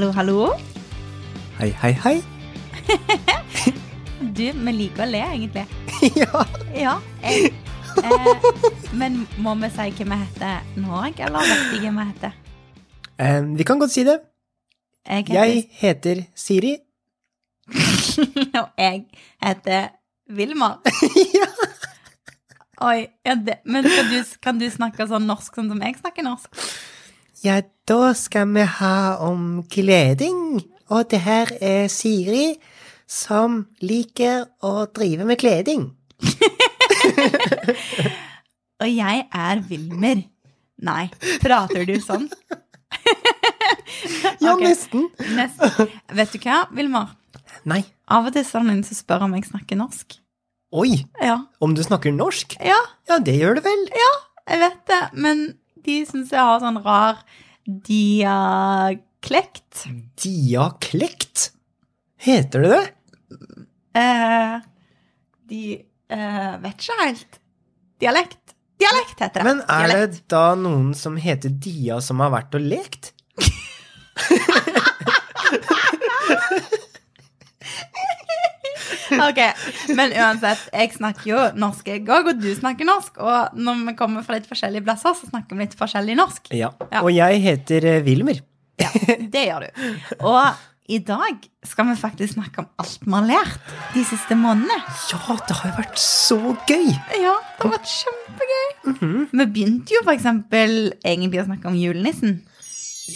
Hallo, hallo. Hei, hei, hei. Du, vi liker å le, egentlig. ja. Ja. Jeg, eh, men må vi si hva vi heter nå, eller vet vi hva vi heter? Um, vi kan godt si det. Jeg heter, Jeg heter Siri. og jeg heter Vilmar. ja. Oi, ja, det, men du, kan du snakke sånn norsk sånn som jeg snakker norsk? Ja, da skal vi ha om kleding. Og det her er Siri som liker å drive med kleding. Og jeg er Wilmer. Nei, prater du sånn? Ja, nesten. Nesten. Vet du hva, Vilmar? Nei. Av og til så er det noen som spør om jeg snakker norsk. Oi, Ja, om du snakker norsk? ja, Ja, det gjør du vel. Ja, jeg vet det, men de syns jeg har sånn rar diaklekt. Diaklekt? Heter det det? Eh, de eh, vet ikke helt. Dialekt. Dialekt heter det. Men er Dialekt. det da noen som heter Dia som har vært og lekt? Ok, men uansett, jeg snakker jo norsk jeg òg, og du snakker norsk. Og når vi kommer fra litt forskjellige plasser, så snakker vi litt forskjellig norsk. Ja. Ja. Og jeg heter eh, Wilmer. Ja, det gjør du. Og i dag skal vi faktisk snakke om alt vi har lært de siste månedene. Ja, det har jo vært så gøy! Ja, det har vært kjempegøy. Vi begynte jo eksempel egentlig å snakke om julenissen.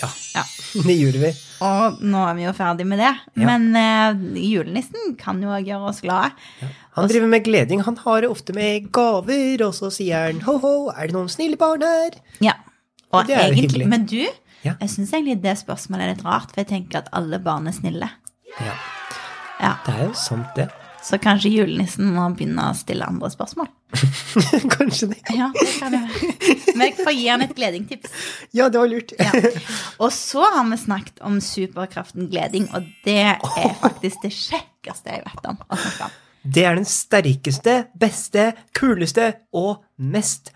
Ja, Ja. det gjorde vi. Og nå er vi jo ferdig med det. Ja. Men uh, julenissen kan jo også gjøre oss glade. Han driver med gleding. Han har det ofte med gaver, og så sier han ho-ho, er det noen snille barn her? Ja. Og Og det er egentlig, hyggelig. Men du, Ja. jeg syns egentlig det spørsmålet er litt rart, for jeg tenker at alle barn er snille. Ja, Ja, det er jo sant, det. Så kanskje julenissen må begynne å stille andre spørsmål. Kanskje det. Ja, det kan jeg. Men jeg får gi han et gledingtips. Ja, det var lurt. Ja. Og så har vi snakket om superkraften gleding, og det er faktisk det kjekkeste jeg vet om å snakke om. Det er den sterkeste, beste, kuleste og mest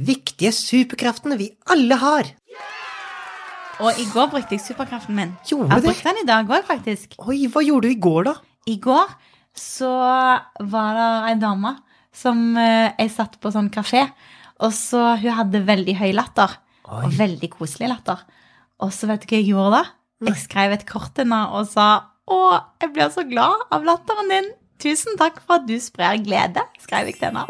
viktige superkraften vi alle har. Og i går brukte jeg superkraften min. Gjorde Jeg har brukt den i dag òg, faktisk. Oi, hva gjorde du i går, da? I går så var det ei dame som eh, jeg satt på sånn kafé, og så hun hadde veldig høy latter. Oi. Og veldig koselig latter. Og så vet du hva jeg gjorde da? Jeg skrev et kort til henne og sa Å, jeg blir så glad av latteren din. Tusen takk for at du sprer glede, skrev jeg til henne.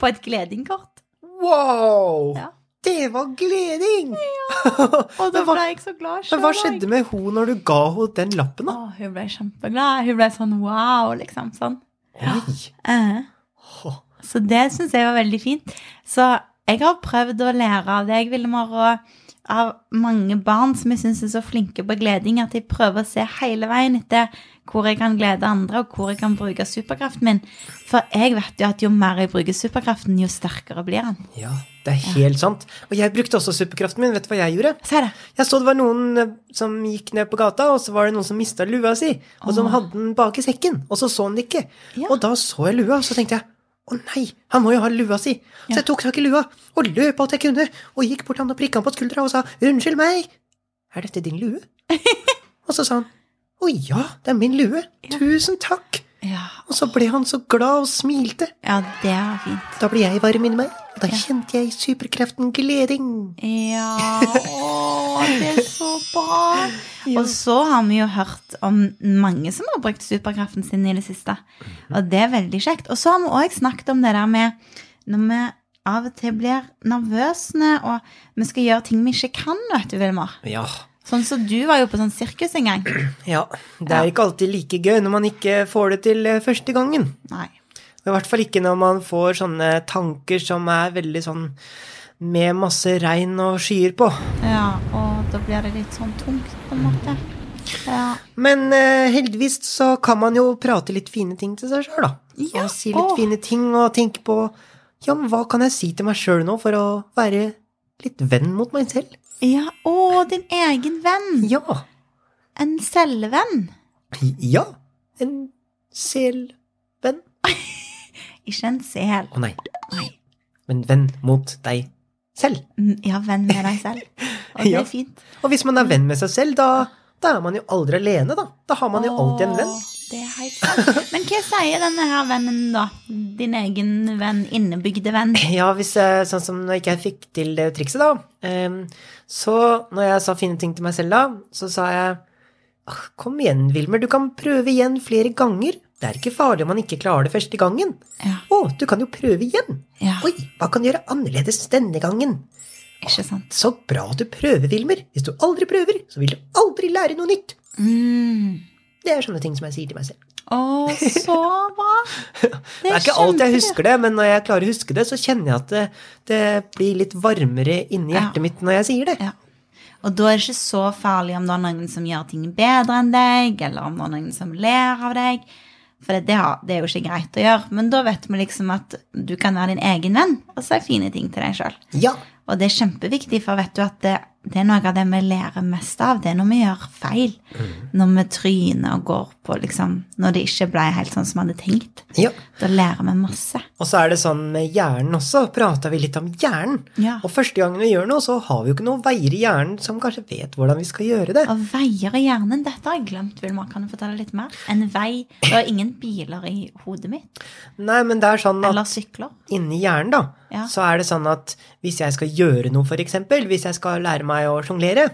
På et gledingkort. wow! Ja. Det var gleding! Ja, Og da ble jeg ikke så glad Men hva skjedde med henne når du ga henne den lappen, Å, da? hun ble kjempeglad. Hun ble sånn wow, liksom. Sånn. Åh. Så det syns jeg var veldig fint. Så jeg har prøvd å lære av deg, Vilmar, og av mange barn som jeg syns er så flinke på gleding, at jeg prøver å se hele veien etter hvor jeg kan glede andre, og hvor jeg kan bruke superkraften min. For jeg vet jo at jo mer jeg bruker superkraften, jo sterkere blir den. Ja, det er helt sant. Og jeg brukte også superkraften min. Vet du hva jeg gjorde? Se det. Jeg så det var noen eh, som gikk ned på gata, og så var det noen som mista lua si, og som hadde den bak i sekken, og så så han det ikke. Ja. Og da så jeg lua, og så tenkte jeg å nei, han må jo ha lua si. Så jeg tok tak i lua og løp alt jeg kunne, og gikk bort han og prikka han på skuldra og sa unnskyld meg, er dette din lue? og så sa han å ja, det er min lue, tusen takk. Ja, Og så ble han så glad og smilte. ja det er fint. Da blir jeg varm inni meg, og da kjente jeg superkreften gleding. Ja, å, det er så bra. Og så har vi jo hørt om mange som har brukt superkraften sin i det siste. Og det er veldig kjekt. Og så har vi òg snakket om det der med når vi av og til blir nervøse, og vi skal gjøre ting vi ikke kan, vet du, Vilmar. Ja, Sånn som du var jo på sånn sirkus en gang. Ja, det er ikke alltid like gøy når man ikke får det til eh, første gangen. Nei. Og I hvert fall ikke når man får sånne tanker som er veldig sånn med masse regn og skyer på. Ja, og da blir det litt sånn tungt, på en måte. Ja. Men eh, heldigvis så kan man jo prate litt fine ting til seg sjøl, da. Ja, Og si litt åh. fine ting og tenke på ja, men hva kan jeg si til meg sjøl nå for å være litt venn mot meg selv? ja. Å, din egen venn. Ja. En selvvenn. Ja. En selvenn. Ikke en sel. Å nei, Nei. men venn mot deg selv. Mm, Ja, venn med deg selv. og det Ja. er fint. Og hvis man er venn med seg selv, da, da er man jo aldri alene, da. Da har man jo alltid en venn. Det er helt sant. Men hva sier denne her vennen, da? Din egen venn, innebygde venn? Ja, hvis jeg, sånn som når ikke fikk til det trikset, da. så når jeg sa fine ting til meg selv da, så sa jeg «Ah, Kom igjen, Wilmer, du kan prøve igjen flere ganger. Det er ikke farlig om man ikke klarer det første gangen. Ja. Å, du kan jo prøve igjen. Ja, Oi, hva kan du gjøre annerledes denne gangen? ikke sant. Så bra du prøver, Wilmer. Hvis du aldri prøver, så vil du aldri lære noe nytt. Mm. Det er sånne ting som jeg sier til meg selv. Å, så bra. Det Det er ikke alltid jeg husker det, men når jeg klarer å huske det, så kjenner jeg at det, det blir litt varmere inni Ja. hjertet mitt når jeg sier det. Ja. Og da er det ikke så farlig om det er noen som gjør ting bedre enn deg, eller om det er noen som ler av deg. For det, det, har, det er jo ikke greit å gjøre. Men da vet vi liksom at du kan være din egen venn og si fine ting til deg sjøl. Ja, Og det er kjempeviktig, for vet du at det, det er noe av det vi lærer mest av. Det er når vi gjør feil. Når vi tryner og går på liksom Når det ikke ble helt sånn som vi hadde tenkt. ja. Da lærer vi masse. Og så er det sånn med hjernen også, prata vi litt om hjernen. Ja. Og første gangen vi gjør noe, så har vi jo ikke noen veier i hjernen som kanskje vet hvordan vi skal gjøre det. Og veier i hjernen, dette har jeg glemt, Vilma. Kan du fortelle litt mer? En vei Det er ingen biler i hodet mitt. Nei, men det er sånn at Eller sykler. inni hjernen, da, Ja. så er det sånn at hvis jeg skal gjøre noe, eksempel, hvis jeg skal lære meg å sjonglere,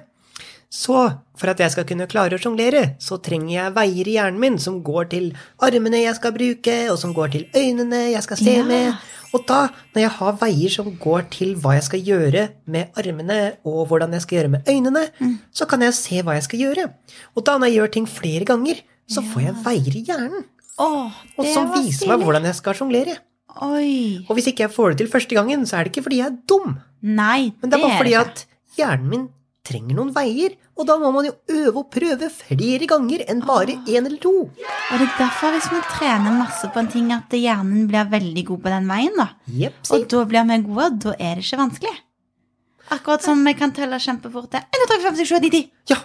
så for at jeg skal kunne klare å sjonglere, så trenger jeg veier i hjernen min som går til armene jeg skal bruke, og som går til øynene jeg skal se Ja. med. Og da, når jeg har veier som går til hva jeg skal gjøre med armene, og hvordan jeg skal gjøre med øynene, Mm. så kan jeg se hva jeg skal gjøre. Og da når jeg gjør ting flere ganger, så får jeg veier i hjernen. Åh, Og som viser meg hvordan jeg skal sjonglere. Oi. Og hvis ikke jeg får det til første gangen, så er det ikke fordi jeg er dum. Nei, Men det er bare fordi at hjernen min trenger noen veier, og da må man jo øve og prøve flere ganger enn bare én eller to. Og det er derfor hvis vi trener masse på en ting, at hjernen blir veldig god på den veien, da. Jepsi. Og da blir vi gode, og da er det ikke vanskelig. Akkurat som vi kan telle kjempefort til 1, 2, 3, 4, 5, 6, 7, 8, 9, 10. Ja,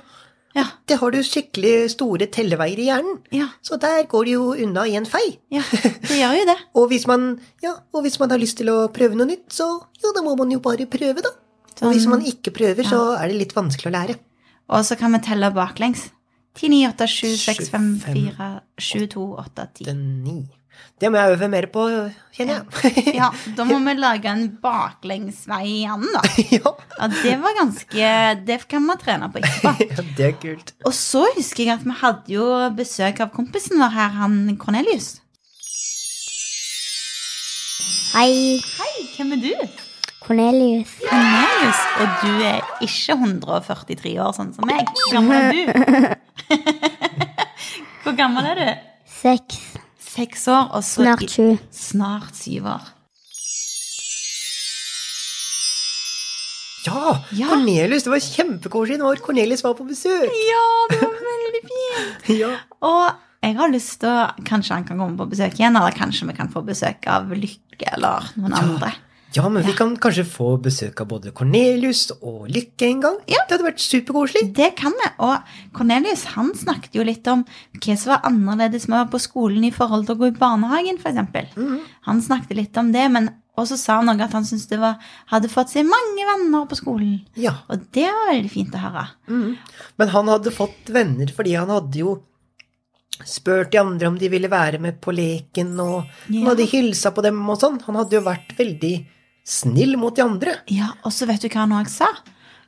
Ja, det har du skikkelig store telleveier i hjernen. ja, Så der går det jo unna i en fei. ja. Det gjør jo det. Og hvis man, ja, og hvis man har lyst til å prøve noe nytt, så ja, da må man jo bare prøve, da. Og hvis Sånn. man ikke prøver, så er det litt vanskelig å lære. Og så kan vi telle baklengs. 10, 9, 8, 7, 6, 5, 4, 7, 2, 8, 10. Den ni. Det må jeg øve mer på, kjenner jeg. Ja, da må vi lage en baklengsvei igjen, da. ja. Ja, det var ganske Det kan vi trene på etterpå. ja, det er kult. Og så husker jeg at vi hadde jo besøk av kompisen vår her, han Cornelius. Hei, Hei, hvem er du? Cornelius. Cornelius. Og du er ikke 143 år, sånn som meg. Hvor gammel er du? Hvor gammel er du? Seks. Seks år, og så Snart sju. Snart syv år. Ja, Ja. Cornelius, det var kjempekoselig når Cornelius var på besøk. Ja, det var veldig fint. Ja. Og jeg har lyst til å Kanskje han kan komme på besøk igjen, eller kanskje vi kan få besøk av Lykke eller noen andre. Ja, men vi kan kanskje få besøk av både Cornelius og Lykke en gang. Ja. Det hadde vært superkoselig. Det kan vi. Og Cornelius han snakket jo litt om hva som var annerledes med å være på skolen i forhold til å gå i barnehagen, f.eks. Han snakket litt om det, men også sa han noe at han syntes det var, hadde fått seg mange venner på skolen. Ja. Og det var veldig fint å høre. Men han hadde fått venner fordi han hadde jo spurt de andre om de ville være med på leken, og han hadde hilsa på dem og sånn. Han hadde jo vært veldig snill mot de andre. Ja, Og så vet du hva han òg sa?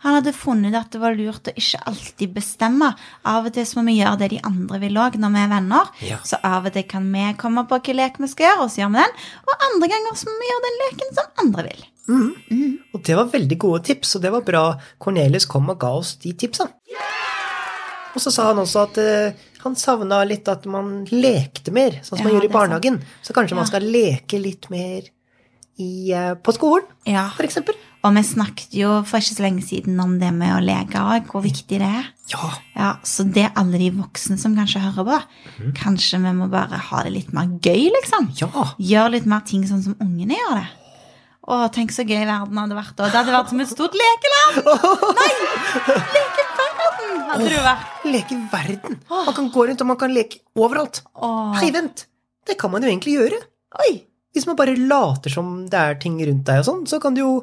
Han hadde funnet at det var lurt å ikke alltid bestemme. Av og til så må vi gjøre det de andre vil òg, når vi er venner. Ja. Så av og til kan vi komme på hvilken lek vi skal gjøre, og så gjør vi den. Og andre ganger så må vi gjøre den leken som andre vil. Og det var veldig gode tips, og det var bra Cornelius kom og ga oss de tipsa. Og så sa han også at uh, han savna litt at man lekte mer, sånn som man gjorde gjør i barnehagen. Så kanskje man skal leke litt mer i, eh, på skolen, Ja. eksempel. Og vi snakket jo for ikke så lenge siden om det med å leke òg, hvor viktig det er. Ja. Ja, Så det er alle de voksne som kanskje hører på. Kanskje vi må bare ha det litt mer gøy, liksom. Ja. Gjøre litt mer ting sånn som ungene gjør det. Å, tenk så gøy verden hadde vært da. Det hadde vært som et stort lekeland! Nei! Lekeverden hadde du vært. Leke verden. Man kan gå rundt, og man kan leke overalt. Åh. Hei, vent! Det kan man jo egentlig gjøre. Oi! Hvis man bare later som det er ting rundt deg og sånn, så kan du jo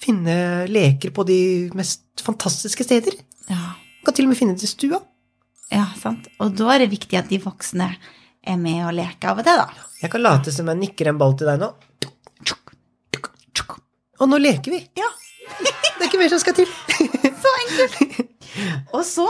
finne leker på de mest fantastiske steder. Ja. Kan til og med finne det i stua. ja, sant. Og da er det viktig at de voksne er med og leker av og til, da. Jeg kan late som jeg nikker en ball til deg nå. Og nå leker vi. Ja. Det er ikke mer som skal til. Så enkelt. Og så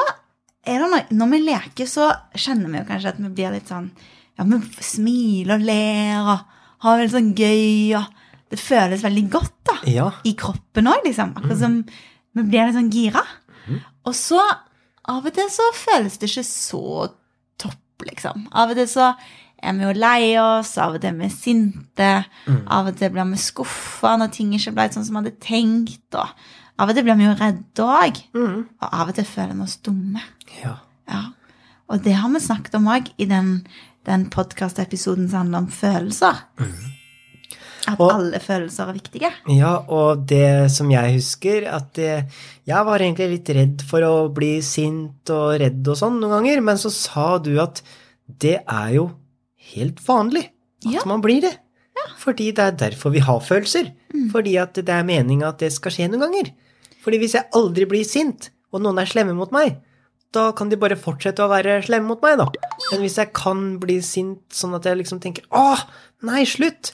er det noe Når vi leker, så kjenner vi jo kanskje at vi blir litt sånn Ja, vi smiler og ler og har veldig sånn gøy, og det føles veldig godt, da. Ja. I kroppen òg, liksom. Akkurat som vi blir litt sånn gira. Og så av og til så føles det ikke så topp, liksom. Av og til så er vi jo lei oss, av og til er vi sinte. Av og til blir vi skuffa når ting ikke ble sånn som vi hadde tenkt. Og av og til blir vi jo redde òg. Mm. Og av og til føler vi oss dumme. ja. Ja. Og det har vi snakket om òg i den, den podkastepisoden som handler om følelser. At Og- alle følelser er viktige. Ja, og det som jeg husker, at eh, jeg var egentlig litt redd for å bli sint og redd og sånn noen ganger, men så sa du at det er jo helt vanlig at Ja. man blir det. Fordi det er derfor vi har følelser. Fordi at det er meninga at det skal skje noen ganger. Fordi hvis jeg aldri blir sint, og noen er slemme mot meg, da kan de bare fortsette å være slemme mot meg, da. Men hvis jeg kan bli sint sånn at jeg liksom tenker åh, nei, slutt,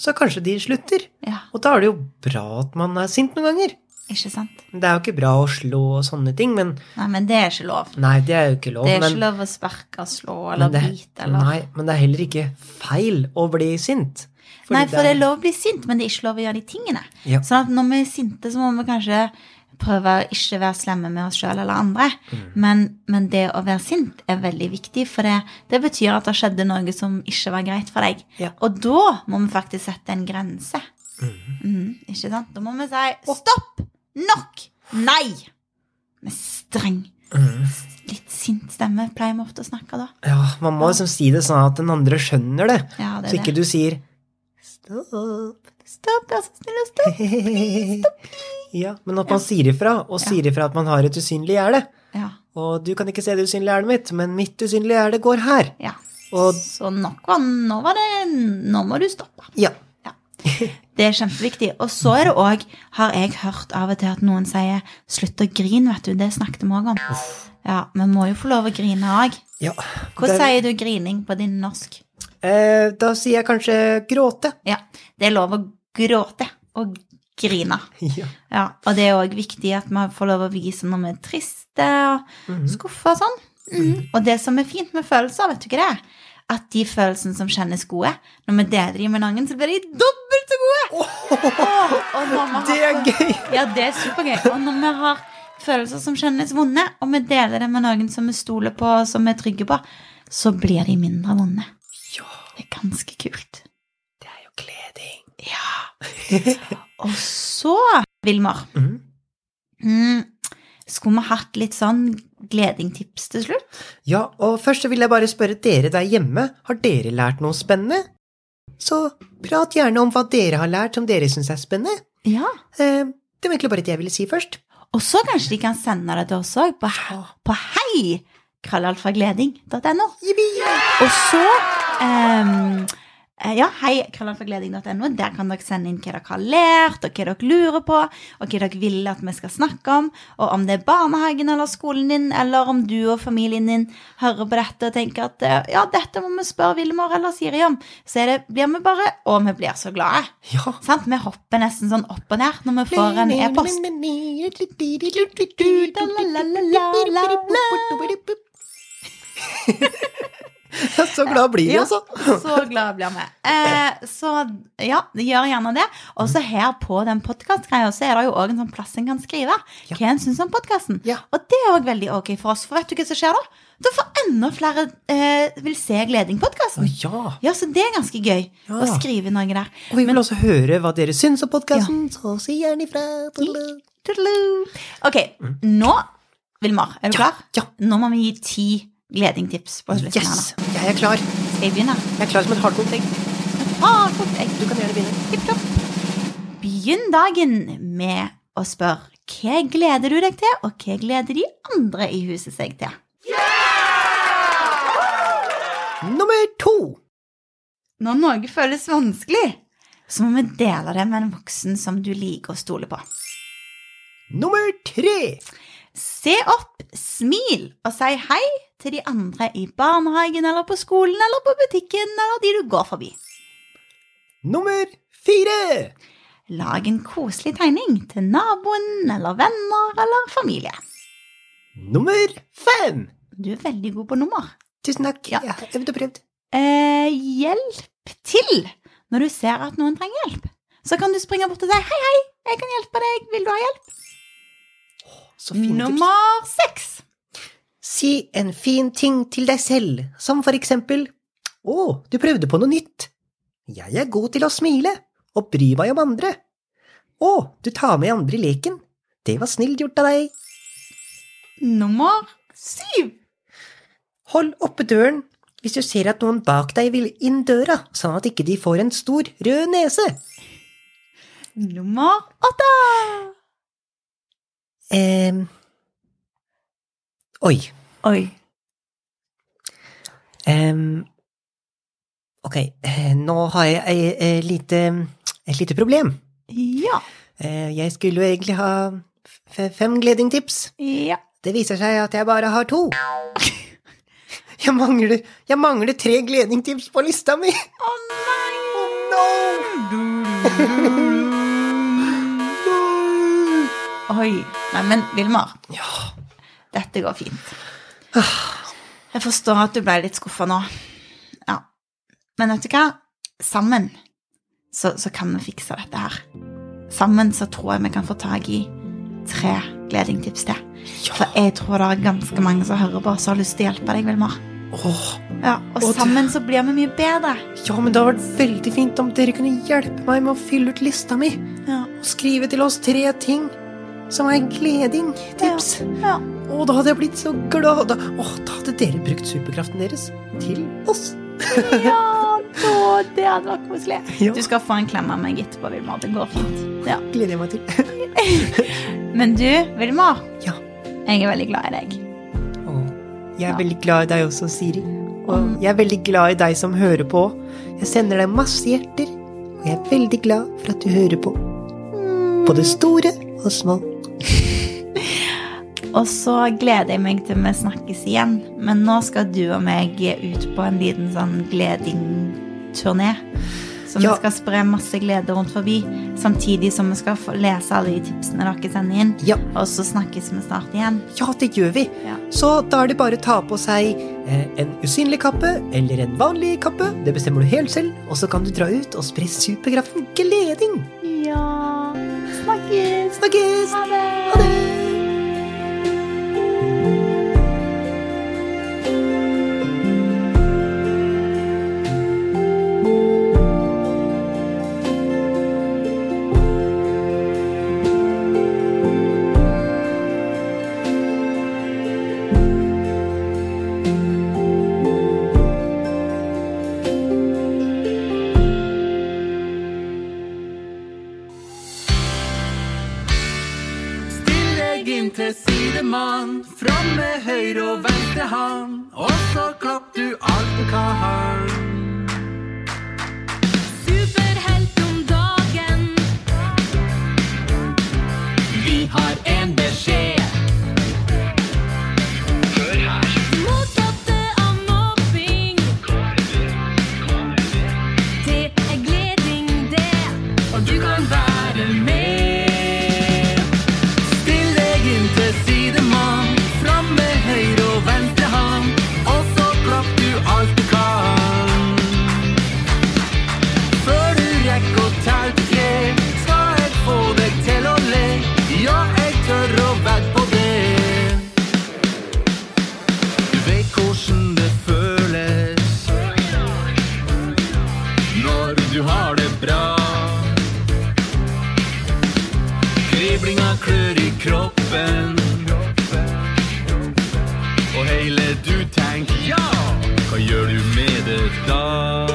så kanskje de slutter. Ja, Og da er det jo bra at man er sint noen ganger. ikke sant? Det er jo ikke bra å slå og sånne ting, men Nei, men det er ikke lov. Nei, det er jo ikke lov. Det er men, ikke lov å sparke, slå eller det, bite eller Nei, men det er heller ikke feil å bli sint. Nei, for det er lov å bli sint, men det er ikke lov å gjøre de tingene. Ja. Sånn at når vi er sinte, så må vi kanskje prøve å ikke være slemme med oss sjøl eller andre. Mm. Men, men det å være sint er veldig viktig, for det, det betyr at det skjedde noe som ikke var greit for deg. Ja. Og da må vi faktisk sette en grense. Mhm, ikke sant? Da må vi si stopp! Nok! Nei! Med streng, Mhm. litt sint stemme pleier vi ofte å snakke da. Ja, man må liksom si det sånn at den andre skjønner det. Ja, det Så ikke det. du sier stopp. Stopp, vær så snill og stopp. Ja, men at man sier ifra, og sier ifra at man har et usynlig gjerde. Ja, Og du kan ikke se det usynlige gjerdet mitt, men mitt usynlige gjerde går her. ja. Og Så nok var, nå var det Nå må du stoppe. ja. ja. Det er kjempeviktig. Og så er det òg, har jeg hørt av og til at noen sier 'slutt å grine', vet du. Det snakket vi òg om. Ja, Vi må jo få lov å grine òg. ja. Hva Det- sier du grining på din norsk? Eh, da sier jeg kanskje gråte. Ja, det er lov å gråte og grine. Ja. Ja, og det er òg viktig at vi får lov å vise når vi er triste og skuffa og sånn. Mm. Og det som er fint med følelser, vet du ikke det? At de følelsene som kjennes gode, når vi deler dem med noen, så blir de dobbelt så gode! Oh, har Det er gøy! Ja, det er supergøy. Og når vi har følelser som kjennes vonde, og vi deler det med noen som vi stoler på, og som vi er trygge på, så blir de mindre vonde. Ja, Det er ganske kult. det er jo kleding. Ja. Og så, Vilmar, Mhm. mm, skulle vi hatt litt sånn gledingtips til slutt? Ja, og først vil jeg bare spørre dere der hjemme, har dere lært noe spennende? Så prat gjerne om hva dere har lært som dere syns er spennende. Ja. Eh, det var egentlig bare det jeg ville si først. Og så kanskje de kan sende det til oss òg, på, på hei! krallalfagleding.no. Og så eh, ja, hei, krøllalfagleding.no. Der kan dere sende inn hva dere har lært, og hva dere lurer på, og hva dere vil at vi skal snakke om, og om det er barnehagen eller skolen din, eller om du og familien din hører på dette og tenker at eh, ja, dette må vi spørre Vilmar eller Siri om, så er det, blir vi bare Og vi blir så glade. Ja. Sant? Vi hopper nesten sånn opp og ned når vi får en e-post. Så glad blir vi, Ja, altså. så glad blir vi. Eh, så ja, gjør gjerne det. Og så her på den podkastgreia så er det jo òg en sånn plass en kan skrive Ja. hva en syns om podkasten. Ja. Og det er òg veldig ok for oss, for vet du hva som skjer da? Da får enda flere eh, vil se Gleding-podkasten. Ja. Ja, så det er ganske gøy Ja. å skrive noe der. Og vi vil også høre hva dere syns om podkasten, så si gjerne ifra. Tudelu. Ok, nå, Vilmar, er du Ja, klar? ja. Nå må vi gi ti Gleding-tips på slutten her. Yes, nå. jeg er klar. Skal jeg begynne? Jeg er klar som et hardkokt egg. Ah, godt, jeg Du kan gjerne begynne. Tipp topp. Begynn dagen med å spørre hva gleder du deg til, og hva gleder de andre i huset seg til? Nummer to. Når noe føles vanskelig, så må vi dele det med en voksen som du liker å stole på. Nummer tre. Se opp, smil og si hei til de andre i barnehagen eller på skolen eller på butikken eller de du går forbi. Nummer fire. Lag en koselig tegning til naboen eller venner eller familie. Nummer fem. Du er veldig god på nummer. Tusen takk. Ja. Jeg har prøvd. Eh, hjelp til når du ser at noen trenger hjelp. Så kan du springe bort og si hei, hei, jeg kan hjelpe deg, vil du ha hjelp? Nummer seks. Si en fin ting til deg selv, som for eksempel Å, du prøvde på noe nytt. Jeg er god til å smile og bry meg om andre. Å, du tar med andre i leken. Det var snilt gjort av deg. Nummer syv. Hold oppe døren hvis du ser at noen bak deg vil inn døra, sånn at ikke de får en stor, rød nese. Nummer åtte. Ehm Oi. Oi. Um, ok, eh, nå har jeg et, et, lite, et lite problem. Ja. Eh, Jeg skulle jo egentlig ha fem gledingtips. Ja. Det viser seg at jeg bare har to. Jeg mangler, jeg mangler tre gledingtips på lista mi. Å nei! Oi. Nei, men Vilmar, Ja, dette går fint. Jeg forstår at du ble litt skuffa nå. Ja. Men vet du hva? Sammen så, så kan vi fikse dette her. Sammen så tror jeg vi kan få tak i tre gledingtips til. For jeg tror det er ganske mange som hører på, som har lyst til å hjelpe deg, Vilmar. Oh. Ja, og Og sammen så blir vi mye bedre. ja, men det hadde vært veldig fint om dere kunne hjelpe meg med å fylle ut lista mi. Ja. Og skrive til oss tre ting som er gledingtips. Ja. Og da hadde jeg blitt så glad. Da, åh, da hadde dere brukt superkraften deres til oss. Ja, da, det hadde vært koselig. Ja. Du skal få en klem av meg etterpå, Vilmar. Det går fint. Ja. Gleder jeg meg til. Men du, Vilmar. Ja. Jeg er veldig glad i deg. Å, jeg er Ja. veldig glad i deg også, Siri. Og jeg er veldig glad i deg som hører på. Jeg sender deg masse hjerter, og jeg er veldig glad for at du hører på. Både store og små. Og så gleder jeg meg til vi snakkes igjen. Men nå skal du og meg ut på en liten sånn gledingturné. Så vi Ja. skal spre masse glede rundt forbi, samtidig som vi skal få lese alle de tipsene dere sender inn. Ja, Og så snakkes vi snart igjen. ja, det gjør vi. Ja. Så da er det bare å ta på seg eh, en usynlig kappe eller en vanlig kappe. Det bestemmer du helt selv. Og så kan du dra ut og spre superkraften gleding. Ja Snakkes! Snakkes! Ha det! Ha det! Du med det da?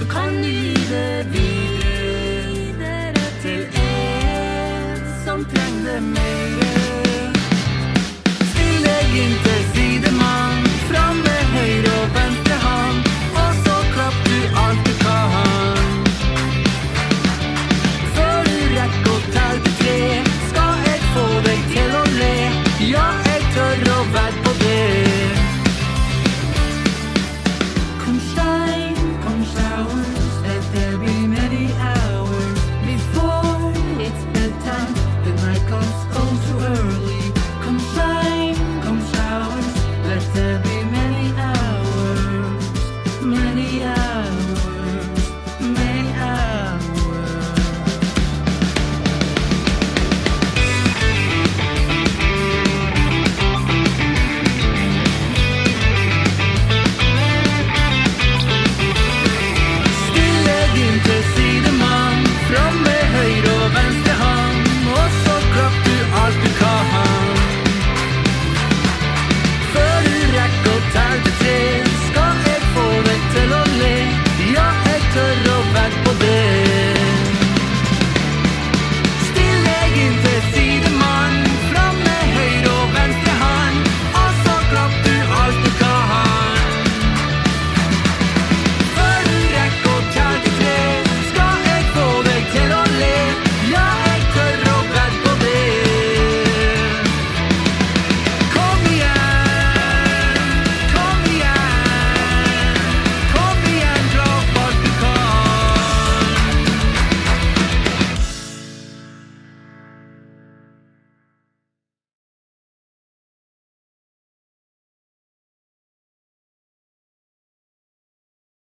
Du kan gi det videre til en som trenger det mer. Still deg inn til.